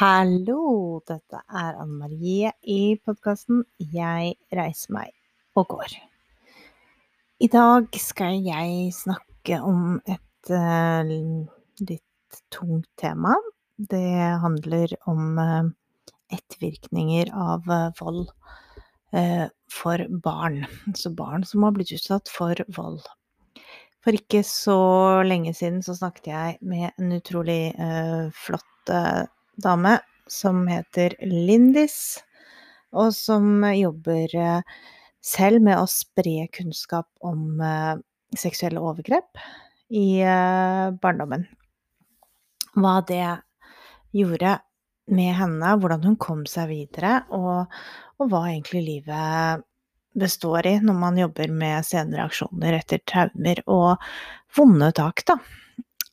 Hallo, dette er Anne Marie i podkasten Jeg reiser meg og går. I dag skal jeg snakke om et uh, litt tungt tema. Det handler om uh, ettervirkninger av uh, vold for barn. Altså barn som har blitt utsatt for vold. For ikke så lenge siden så snakket jeg med en utrolig flott dame som heter Lindis, og som jobber eh, selv med å spre kunnskap om eh, seksuelle overgrep i eh, barndommen. Hva det gjorde med henne, hvordan hun kom seg videre, og, og hva egentlig livet består i når man jobber med senreaksjoner etter traumer og vonde tak, da.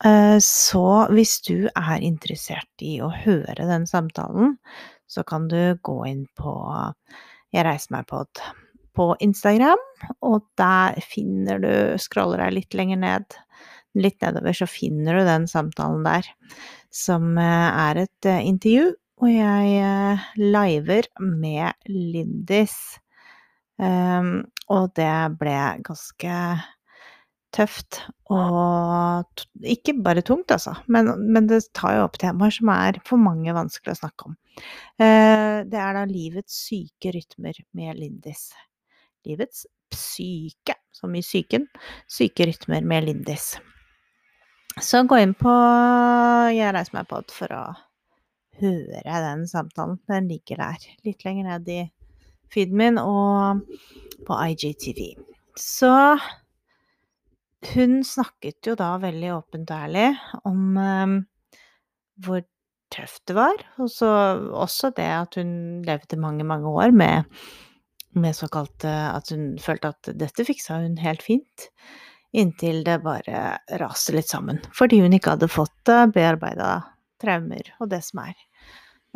Eh, så hvis du er interessert i å høre den samtalen, så kan du gå inn på Jeg reiser meg pod på Instagram, og der finner du Scroller deg litt lenger ned, litt nedover, så finner du den samtalen der, som eh, er et eh, intervju, og jeg liver med Lindis. Um, og det ble ganske tøft og ikke bare tungt, altså, men, men, det tar jo opp temaer som er for mange vanskelig å snakke om. Eh, det er da livets syke rytmer med Lindis. Livets syke, som i psyken. Syke rytmer med Lindis. Så gå inn på Jeg reiser meg på for å høre den samtalen. Den ligger der, litt lenger ned i feeden min og på IGTV. Så hun snakket jo da veldig åpent og ærlig om eh, hvor tøft det var, og så også det at hun levde mange, mange år med, med såkalt At hun følte at dette fiksa hun helt fint, inntil det bare raste litt sammen. Fordi hun ikke hadde fått uh, bearbeida traumer og det som er.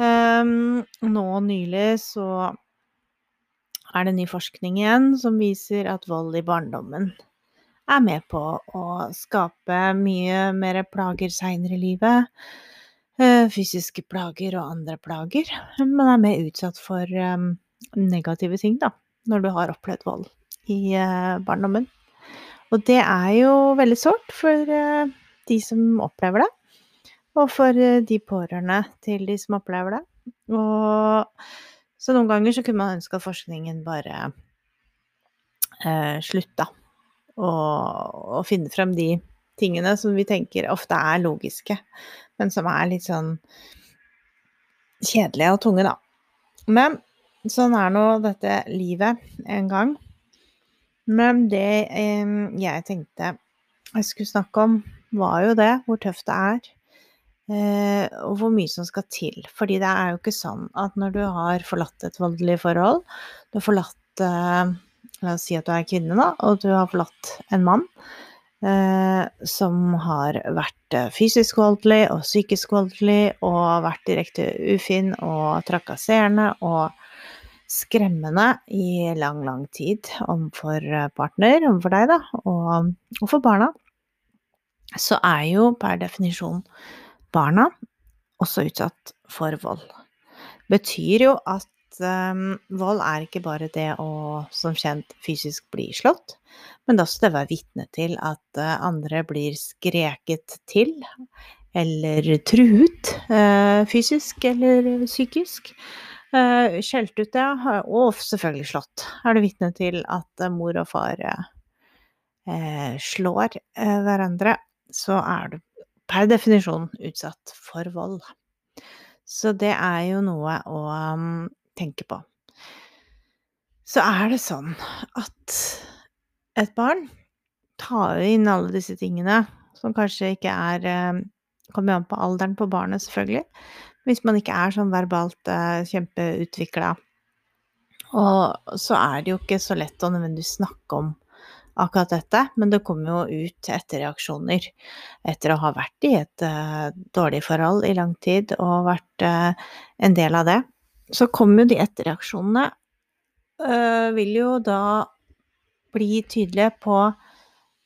Um, nå nylig så er det ny forskning igjen som viser at vold i barndommen er med på å skape mye mer plager seinere i livet. Eh, fysiske plager og andre plager. Man er mer utsatt for um, negative ting, da, når du har opplevd vold i uh, barndommen. Og det er jo veldig sårt for uh, de som opplever det, og for de pårørende til de som opplever det. Og så noen ganger så kunne man ønske at forskningen bare slutta og, og finne frem de tingene som vi tenker ofte er logiske, men som er litt sånn kjedelige og tunge, da. Men sånn er nå dette livet en gang. Men det eh, jeg tenkte jeg skulle snakke om, var jo det, hvor tøft det er. Eh, og hvor mye som skal til. Fordi det er jo ikke sånn at når du har forlatt et voldelig forhold, du har forlatt eh, La oss si at du er kvinne, da, og du har forlatt en mann eh, som har vært eh, fysisk voldelig og psykisk voldelig og vært direkte ufin og trakasserende og skremmende i lang, lang tid overfor eh, partner, overfor deg, da, og, og for barna, så er jo per definisjon barna også utsatt for vold. Betyr jo at um, vold er ikke bare det å, som kjent, fysisk bli slått, men også det å være vitne til at uh, andre blir skreket til, eller truet, uh, fysisk eller psykisk. Uh, skjelt ut, ja, og selvfølgelig slått. Er du vitne til at mor og far slår hverandre, så er du per definisjon utsatt for vold. Så det er jo noe å um, tenker på. Så er det sånn at et barn tar inn alle disse tingene, som kanskje ikke er eh, Kommer an på alderen på barnet, selvfølgelig. Hvis man ikke er sånn verbalt uh, kjempeutvikla. Og så er det jo ikke så lett å nødvendigvis snakke om akkurat dette, men det kommer jo ut etter reaksjoner. Etter å ha vært i et uh, dårlig forhold i lang tid og vært uh, en del av det så kommer jo de etterreaksjonene øh, Vil jo da bli tydelige på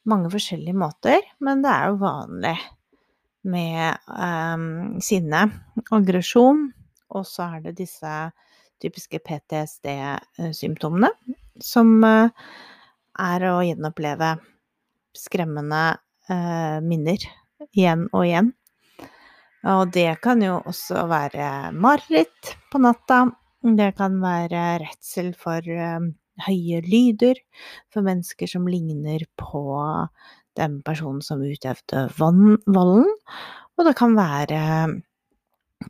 mange forskjellige måter, men det er jo vanlig med øh, sinne, aggresjon, og så er det disse typiske PTSD-symptomene, som er å gjenoppleve skremmende minner igjen og igjen. Og det kan jo også være mareritt på natta. Det kan være redsel for høye lyder, for mennesker som ligner på den personen som utøvde volden. Og det kan være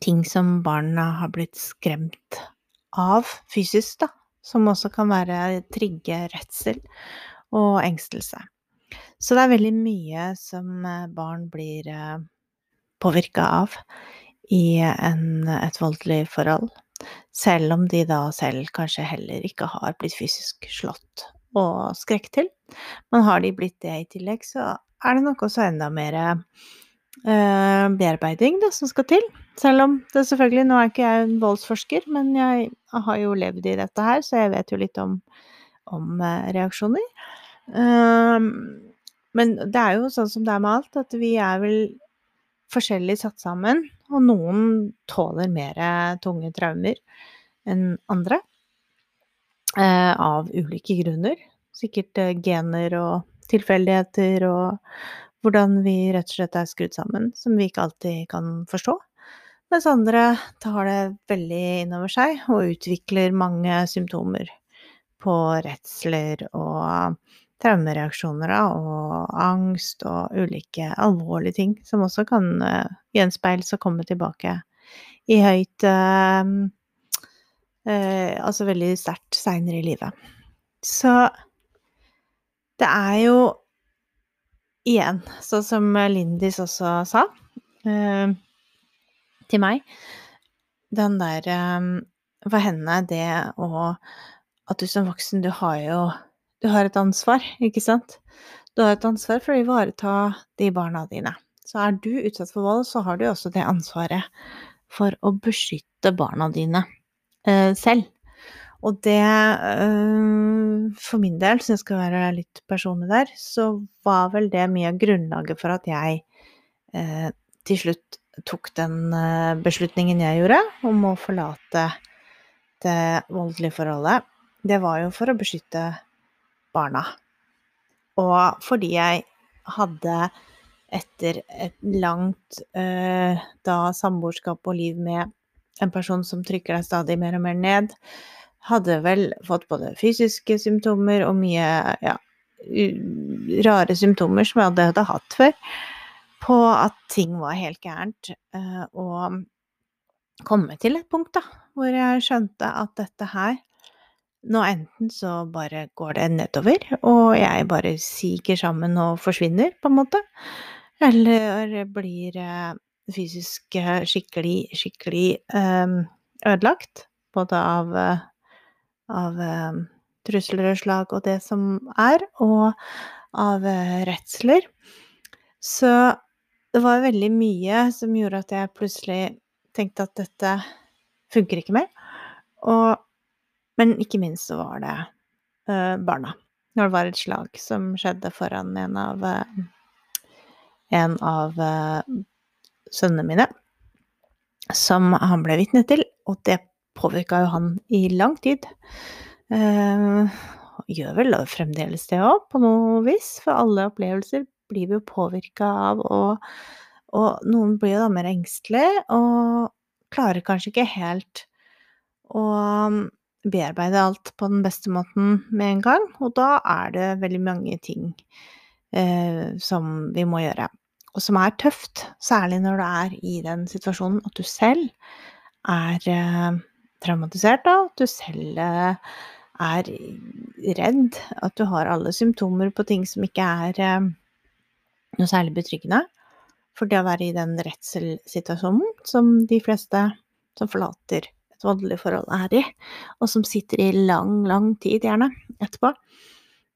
ting som barna har blitt skremt av fysisk, da. Som også kan være trigge redsel og engstelse. Så det er veldig mye som eh, barn blir eh, påvirka av i en, et voldelig forhold. Selv om de da selv kanskje heller ikke har blitt fysisk slått og skrekk til. Men har de blitt det i tillegg, så er det nok også enda mer eh, bearbeiding da, som skal til. Selv om det selvfølgelig Nå er ikke jeg en voldsforsker, men jeg har jo levd i dette her, så jeg vet jo litt om, om eh, reaksjoner. Um, men det er jo sånn som det er med alt, at vi er vel forskjellig satt sammen. Og noen tåler mer tunge traumer enn andre. Eh, av ulike grunner. Sikkert eh, gener og tilfeldigheter og hvordan vi rett og slett er skrudd sammen, som vi ikke alltid kan forstå. Mens andre tar det veldig innover seg og utvikler mange symptomer på redsler og traumereaksjoner da, og angst og ulike alvorlige ting som også kan uh, gjenspeiles og komme tilbake i høyt uh, uh, Altså veldig sterkt seinere i livet. Så det er jo igjen, sånn som Lindis også sa til meg, den der For henne, det å At du som voksen, du har jo du har et ansvar, ikke sant? Du har et ansvar for å ivareta de barna dine. Så er du utsatt for vold, så har du også det ansvaret for å beskytte barna dine eh, selv. Og det eh, For min del, så jeg skal være litt personlig der, så var vel det mye av grunnlaget for at jeg eh, til slutt tok den øh, beslutningen jeg gjorde om å forlate det voldelige forholdet. Det var jo for å beskytte barna. Og fordi jeg hadde etter et langt eh, da samboerskap og liv med en person som trykker deg stadig mer og mer ned, hadde vel fått både fysiske symptomer og mye ja, rare symptomer som jeg hadde hatt før, på at ting var helt gærent. Eh, og komme til et punkt da, hvor jeg skjønte at dette her nå enten så bare går det nedover, og jeg bare siger sammen og forsvinner, på en måte, eller blir eh, fysisk eh, skikkelig, skikkelig um, ødelagt, både av, av um, trusler og slag og det som er, og av redsler. Så det var veldig mye som gjorde at jeg plutselig tenkte at dette funker ikke mer. Og men ikke minst så var det uh, barna. Når det var et slag som skjedde foran en av uh, en av uh, sønnene mine, som han ble vitne til, og det påvirka jo han i lang tid. gjør vel fremdeles det òg, på noe vis, for alle opplevelser blir vi jo påvirka av, og, og noen blir jo da mer engstelige, og klarer kanskje ikke helt å bearbeide alt på den beste måten med en gang, og da er det veldig mange ting eh, som vi må gjøre. Og som er tøft, særlig når du er i den situasjonen at du selv er eh, traumatisert, da, at du selv eh, er redd, at du har alle symptomer på ting som ikke er eh, noe særlig betryggende. For det å være i den redselsituasjonen som de fleste som forlater et voldelig forhold er i, og som sitter i lang, lang tid, gjerne, etterpå,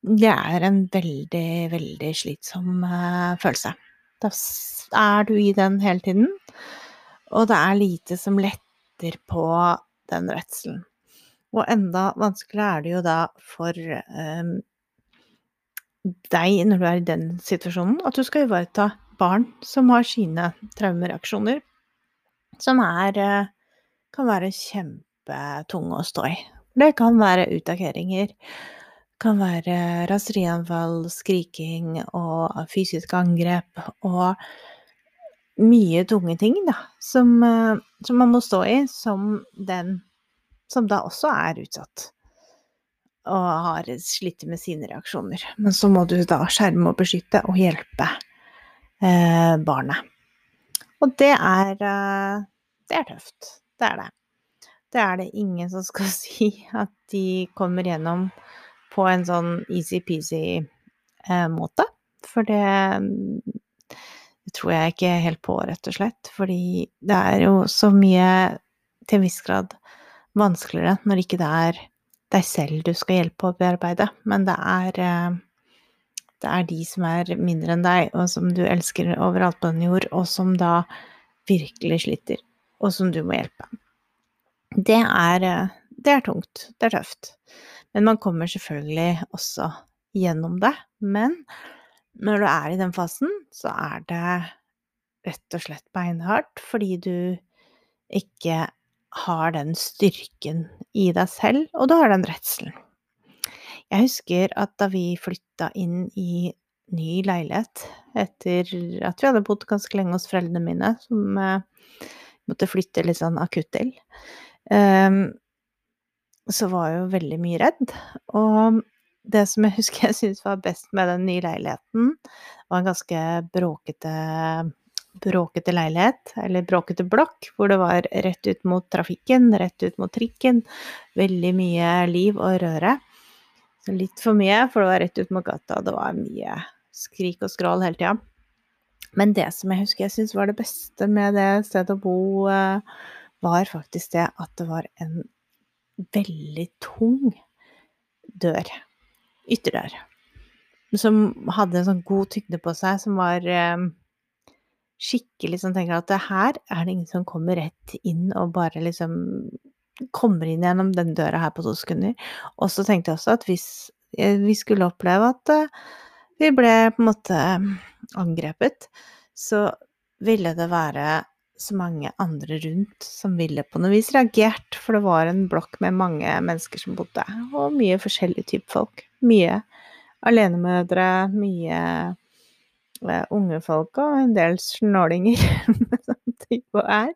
det er en veldig, veldig slitsom uh, følelse. Da er du i den hele tiden, og det er lite som letter på den redselen. Og enda vanskeligere er det jo da for um, deg, når du er i den situasjonen, at du skal ivareta barn som har sine traumereaksjoner, som er uh, kan være kjempetunge å stå i. Det kan være utageringer. Kan være raserianfall, skriking og fysiske angrep og mye tunge ting, da, som, eh, som man må stå i som den som da også er utsatt og har slitt med sine reaksjoner. Men så må du da skjerme og beskytte og hjelpe eh, barnet. Og det er, eh, det er tøft. Det er det. Det er det ingen som skal si at de kommer gjennom på en sånn easy-peasy eh, måte. For det, det tror jeg ikke helt på, rett og slett. Fordi det er jo så mye, til en viss grad, vanskeligere når ikke det er deg selv du skal hjelpe å bearbeide, men det er eh, det er de som er mindre enn deg, og som du elsker overalt på den jord, og som da virkelig sliter, og som du må hjelpe. Det er, eh, det er tungt. Det er tøft. Men man kommer selvfølgelig også gjennom det. Men når du er i den fasen, så er det rett og slett beinhardt fordi du ikke har den styrken i deg selv, og du har den redselen. Jeg husker at da vi flytta inn i ny leilighet etter at vi hadde bodd ganske lenge hos foreldrene mine, som eh, måtte flytte litt sånn akutt til, um, så var jeg jo veldig mye redd. Og det som jeg husker jeg syntes var best med den nye leiligheten, var en ganske bråkete bråkete leilighet, eller bråkete blokk, hvor det var rett ut mot trafikken, rett ut mot trikken. Veldig mye liv og røre. Litt for mye, for det var rett ut mot gata, det var mye skrik og skrål hele tida. Men det som jeg husker jeg syntes var det beste med det stedet å bo, eh, var faktisk det at det var en veldig tung dør. Ytterdør. Som hadde en sånn god tyngde på seg, som var eh, skikkelig sånn tenker at her er det ingen som kommer rett inn og bare liksom kommer inn gjennom den døra her på to sekunder. Og så tenkte jeg også at hvis eh, vi skulle oppleve at vi ble på en måte angrepet, så ville det være så mange andre rundt som ville på noe vis reagert, for det var en blokk med mange mennesker som bodde, og mye forskjellig type folk. Mye alenemødre, mye Eh, unge folk og en del snålinger, som type er,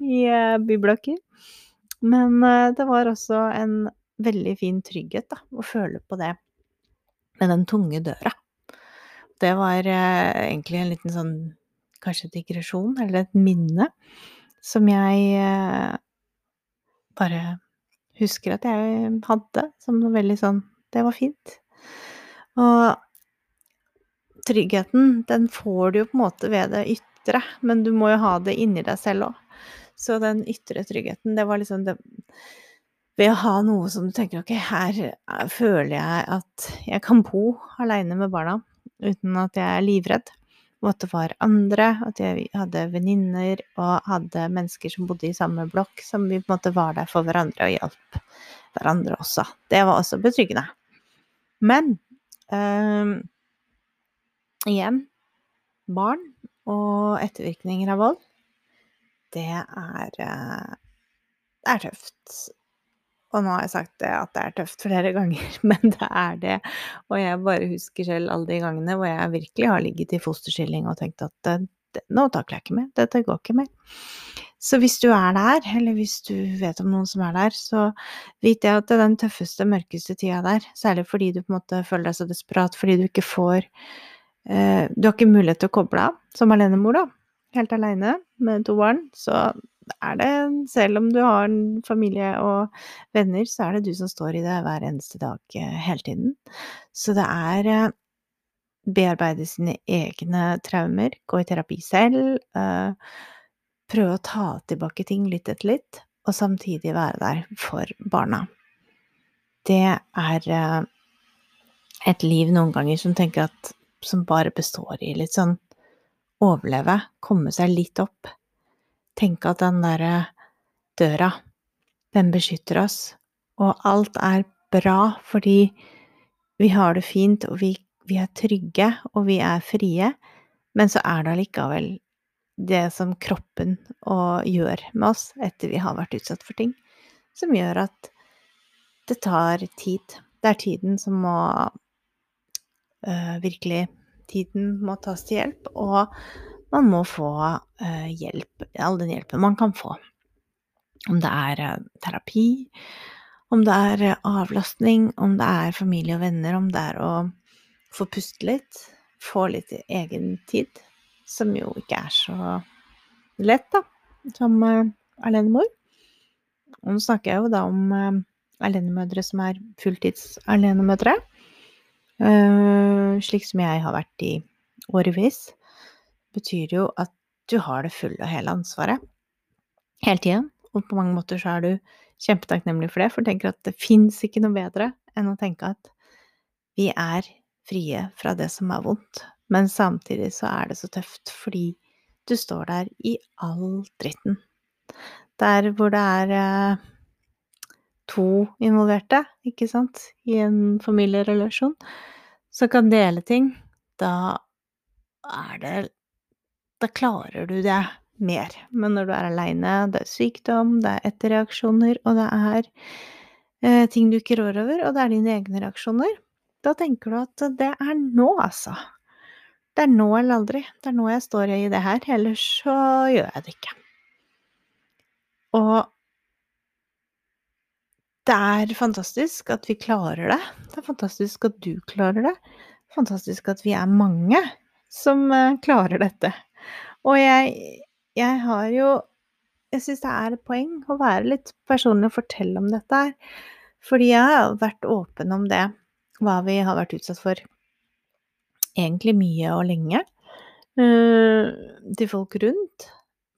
i uh, byblokker. Men det var også en veldig fin trygghet, da, å føle på det med den tunge døra. Det var uh, egentlig en liten sånn kanskje digresjon, eller et minne, som jeg bare husker at jeg hadde som noe veldig sånn Det var fint. Og tryggheten, den får du jo på en måte ved det ytre, men du må jo ha det inni deg selv òg. Så den ytre tryggheten, det var liksom det Ved å ha noe som du tenker ok, her eh, føler jeg at jeg kan bo aleine med barna uten at jeg er livredd. Det var andre, at jeg hadde venninner og hadde mennesker som bodde i samme blokk, som vi på en måte var der for hverandre og hjalp hverandre også. Det var også betryggende. Men øh, igjen barn og ettervirkninger av vold, det er, eh, det er tøft. Og nå har jeg sagt det at det er tøft flere ganger, men det er det. Og jeg bare husker selv alle de gangene hvor jeg virkelig har ligget i fosterstilling og tenkt at det, det, nå takler jeg ikke mer, dette går ikke mer. Så hvis du er der, eller hvis du vet om noen som er der, så vit det at det er den tøffeste, mørkeste tida der, særlig fordi du på en måte føler deg så desperat fordi du ikke får Eh, du har ikke mulighet til å koble av som alenemor, da. Helt aleine med to barn. Så er det, selv om du har en familie og venner, så er det du som står i det hver eneste dag eh, hele tiden. Så det er eh, bearbeide sine egne traumer, gå i terapi selv, prøve å ta tilbake ting litt etter litt, og samtidig være der for barna. Det er et liv noen ganger som tenker at som bare består i litt sånn overleve, komme seg litt opp. Tenke at den derre døra, den beskytter oss, og alt er bra fordi vi har det fint, og vi, vi er trygge, og vi er frie, men så er det allikevel det som kroppen gjør med oss etter vi har vært utsatt for ting, som gjør at det tar tid. Det er tiden som må øh, virkelig Tiden må tas til hjelp, og man må få øh, hjelp, all den hjelpen man kan få. Om det er øh, terapi, om det er avlastning, om det er familie og venner, om det er å få puste litt, få litt egen tid, som jo ikke er så lett, da, som alenemor. Og nå snakker jeg jo da om alenemødre som er fulltids alenemødre. Uh, slik som jeg har vært i årevis, betyr jo at du har det fulle og hele ansvaret hele tiden. Og på mange måter så er du kjempetakknemlig for det, for tenker at det fins ikke noe bedre enn å tenke at vi er frie fra det som er vondt, men samtidig så er det så tøft fordi du står der i all dritten. Der hvor det er eh, to involverte, ikke sant, i en familierelasjon, som kan dele ting, da er det Da klarer du det mer. Men når du er aleine, det er sykdom, det er etterreaksjoner, og det er eh, ting du ikke rår over, og det er dine egne reaksjoner, da tenker du at det er nå, altså. Det er nå eller aldri. Det er nå jeg står i det her, ellers så gjør jeg det ikke. Og det er fantastisk at vi klarer det. Det er fantastisk at du klarer det. Fantastisk at vi er mange som eh, klarer dette. Og jeg, jeg har jo Jeg syns det er et poeng å være litt personlig og fortelle om dette her. Fordi jeg har vært åpen om det hva vi har vært utsatt for egentlig mye og lenge uh, til folk rundt.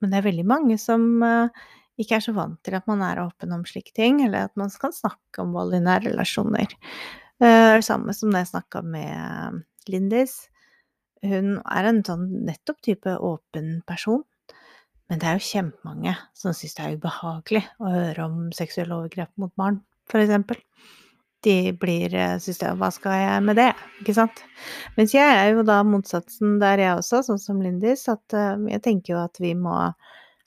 Men det er veldig mange som uh, ikke er så vant til at man er åpen om slike ting, eller at man kan snakke om vold i nære relasjoner. Uh, det samme som da jeg snakka med Lindis. Hun er en sånn nettopp type åpen person. Men det er jo kjempemange som syns det er ubehagelig å høre om seksuelle overgrep mot barn, eksempel de blir eh, Syns jeg Hva skal jeg med det? Ikke sant? Mens jeg er jo da motsatsen der, jeg også, sånn som Lindis, at uh, jeg tenker jo at vi må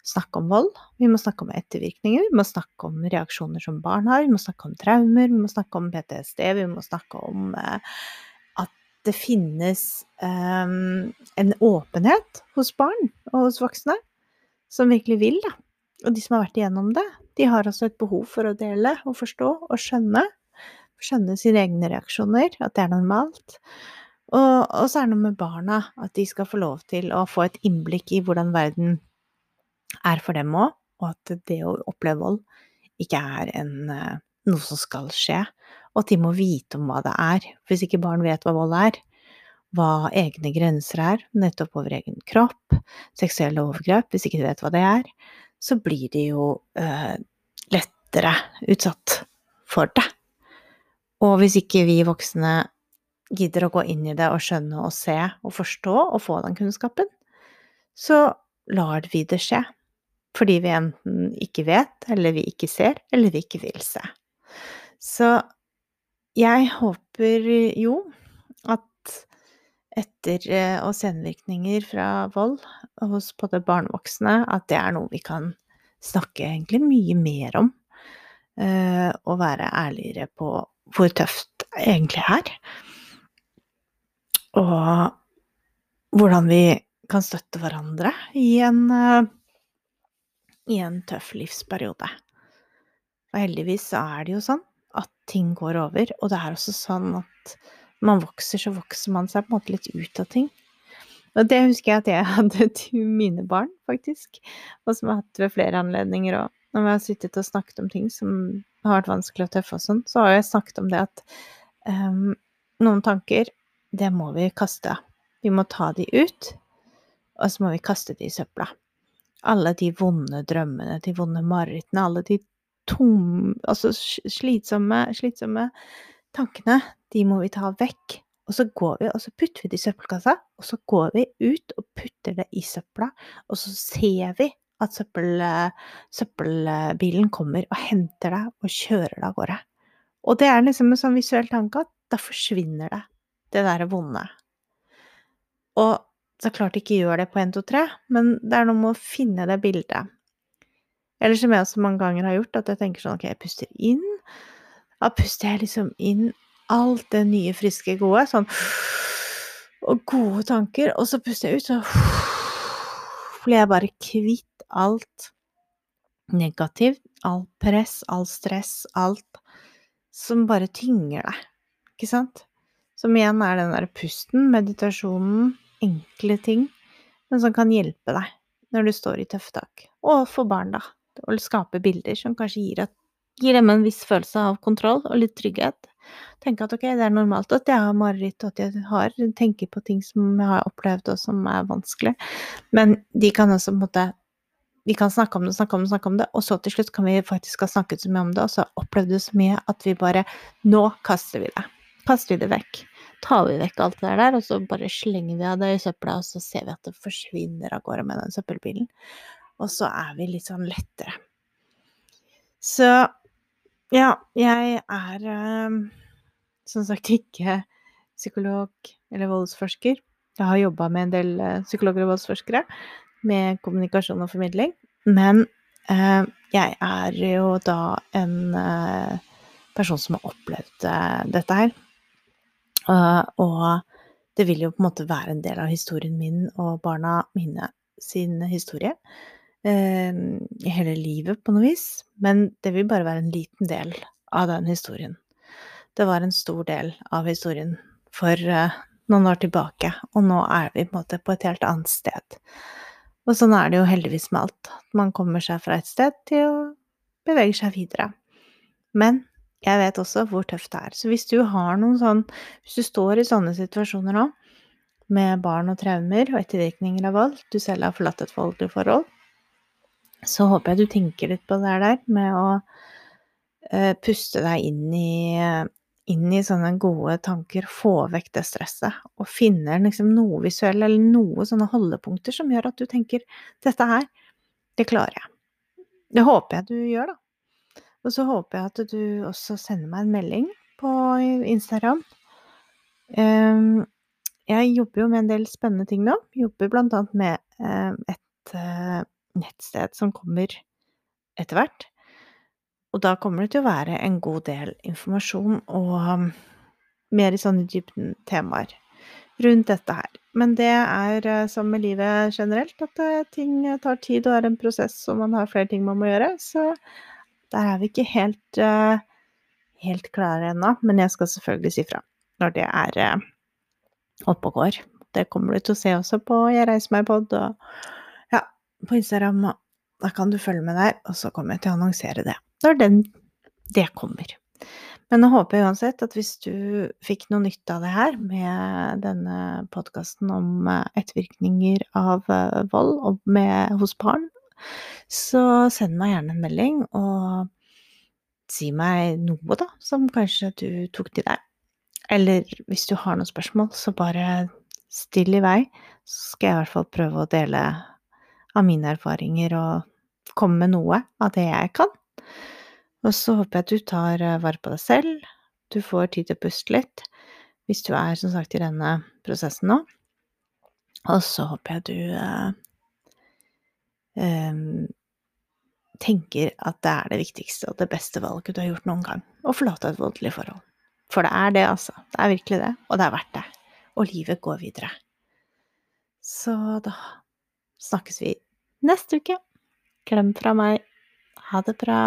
snakke om vold. Vi må snakke om ettervirkninger, vi må snakke om reaksjoner som barn har, vi må snakke om traumer, vi må snakke om PTSD, vi må snakke om at det finnes um, en åpenhet hos barn og hos voksne som virkelig vil, da. Og de som har vært igjennom det, de har også et behov for å dele og forstå og skjønne skjønne sine egne reaksjoner, at det er normalt. Og, og så er det noe med barna, at de skal få lov til å få et innblikk i hvordan verden er for dem òg, og at det å oppleve vold ikke er en, eh, noe som skal skje. Og at de må vite om hva det er. Hvis ikke barn vet hva vold er, hva egne grenser er, nettopp over egen kropp, seksuelle overgrep, hvis ikke de vet hva det er, så blir de jo eh, lettere utsatt for det. Og hvis ikke vi voksne gidder å gå inn i det og skjønne og se og forstå og få den kunnskapen, så lar vi det skje. Fordi vi enten ikke vet, eller vi ikke ser, eller vi ikke vil se. Så jeg håper jo at etter- eh, og senvirkninger fra vold hos både barn og voksne, at det er noe vi kan snakke egentlig mye mer om. Eh, og være ærligere på hvor tøft det egentlig er. Og hvordan vi kan støtte hverandre i en, eh, i en tøff livsperiode. Og heldigvis så er det jo sånn ting går over, og det er også sånn at når man vokser, så vokser man seg på en måte litt ut av ting. Og det husker jeg at jeg hadde til mine barn, faktisk, og som jeg har hatt ved flere anledninger òg når vi har sittet og snakket om ting som har vært vanskelig og tøffe og sånn, så har jeg snakket om det at um, noen tanker, det må vi kaste. Vi må ta de ut, og så må vi kaste de i søpla. Alle de vonde drømmene, de vonde marerittene, alle de tom, altså slitsomme, slitsomme tankene, de må vi ta vekk. Og så går vi, og så putter vi det i søppelkassa, og så går vi ut og putter det i søpla, og så ser vi at søppel, søppelbilen kommer og henter deg og kjører deg av gårde. Og det er liksom en sånn visuell tanke at da forsvinner det, det derre vonde. Og så klart ikke gjør det på 1, 2, 3, men det er noe med å finne det bildet. Eller som jeg også mange ganger har gjort, at jeg tenker sånn ok, jeg puster inn. Da puster jeg liksom inn alt det nye, friske, gode. Sånn Og gode tanker. Og så puster jeg ut, så blir jeg bare kvitt alt negativt. Alt press, alt stress, alt som bare tynger deg. Ikke sant? Som igjen er den der pusten, meditasjonen, enkle ting, men som kan hjelpe deg når du står i tøffe tak. Og for barn, da. Å skape bilder som kanskje gir, at, gir dem en viss følelse av kontroll og litt trygghet. Tenke at ok, det er normalt at jeg har mareritt, og at jeg har, tenker på ting som jeg har opplevd og som er vanskelig, men de kan også på en måte vi kan snakke om det, snakke om det, snakke om det, og så til slutt kan vi faktisk ha snakket så mye om det, og så opplevd det så mye at vi bare Nå kaster vi det. Kaster vi det vekk tar vi vekk alt det der, og så bare slenger vi av det i søpla, og så ser vi at det forsvinner av gårde med den søppelbilen. Og så er vi litt sånn lettere. Så ja, jeg er um, som sagt ikke psykolog eller voldsforsker. Jeg har jobba med en del uh, psykologer og voldsforskere med kommunikasjon og formidling. Men uh, jeg er jo da en uh, person som har opplevd dette her. Uh, og det vil jo på en måte være en del av historien min og barna mine sin historie. Uh, hele livet, på noe vis. Men det vil bare være en liten del av den historien. Det var en stor del av historien for uh, noen år tilbake, og nå er vi på måte på et helt annet sted. Og sånn er det jo heldigvis med alt. Man kommer seg fra et sted til å bevege seg videre. Men jeg vet også hvor tøft det er. Så hvis du har noen sånn Hvis du står i sånne situasjoner nå, med barn og traumer og ettervirkninger av vold, du selv har forlatt et voldelig forhold, så håper jeg du tenker litt på det der med å uh, puste deg inn i, inn i sånne gode tanker, få vekk det stresset, og finne liksom noe visuelt eller noe sånne holdepunkter som gjør at du tenker 'dette her, det klarer jeg'. Det håper jeg du gjør, da. Og så håper jeg at du også sender meg en melding på Instagram. Ehm, jeg jobber jo med en del spennende ting nå. Jobber blant annet med eh, et eh, nettsted som kommer etter hvert. Og da kommer det til å være en god del informasjon og um, mer i sånne dybden temaer rundt dette her. Men det er eh, som med livet generelt, at ting tar tid og er en prosess, og man har flere ting man må gjøre. Så der er vi ikke helt, uh, helt klare ennå, men jeg skal selvfølgelig si fra når det er oppe og går. Det kommer du til å se også på Jeg reiser meg-pod og ja, på Instagram. Da kan du følge med der, og så kommer jeg til å annonsere det når den, det kommer. Men jeg håper uansett at hvis du fikk noe nytte av det her med denne podkasten om eh, ettervirkninger av vold med, hos barn, så send meg gjerne en melding, og si meg noe, da, som kanskje du tok til deg. Eller hvis du har noen spørsmål, så bare still i vei, så skal jeg i hvert fall prøve å dele av mine erfaringer og komme med noe av det jeg kan. Og så håper jeg at du tar eh, vare på deg selv, du får tid til å puste litt hvis du er som sagt i denne prosessen nå. Og så håper jeg du eh, eh, tenker at det er det viktigste og det beste valget du har gjort noen gang. Å forlate et voldelig forhold. For det er det, altså. Det er virkelig det. Og det er verdt det. Og livet går videre. Så da snakkes vi neste uke. Klem fra meg. Ha det bra.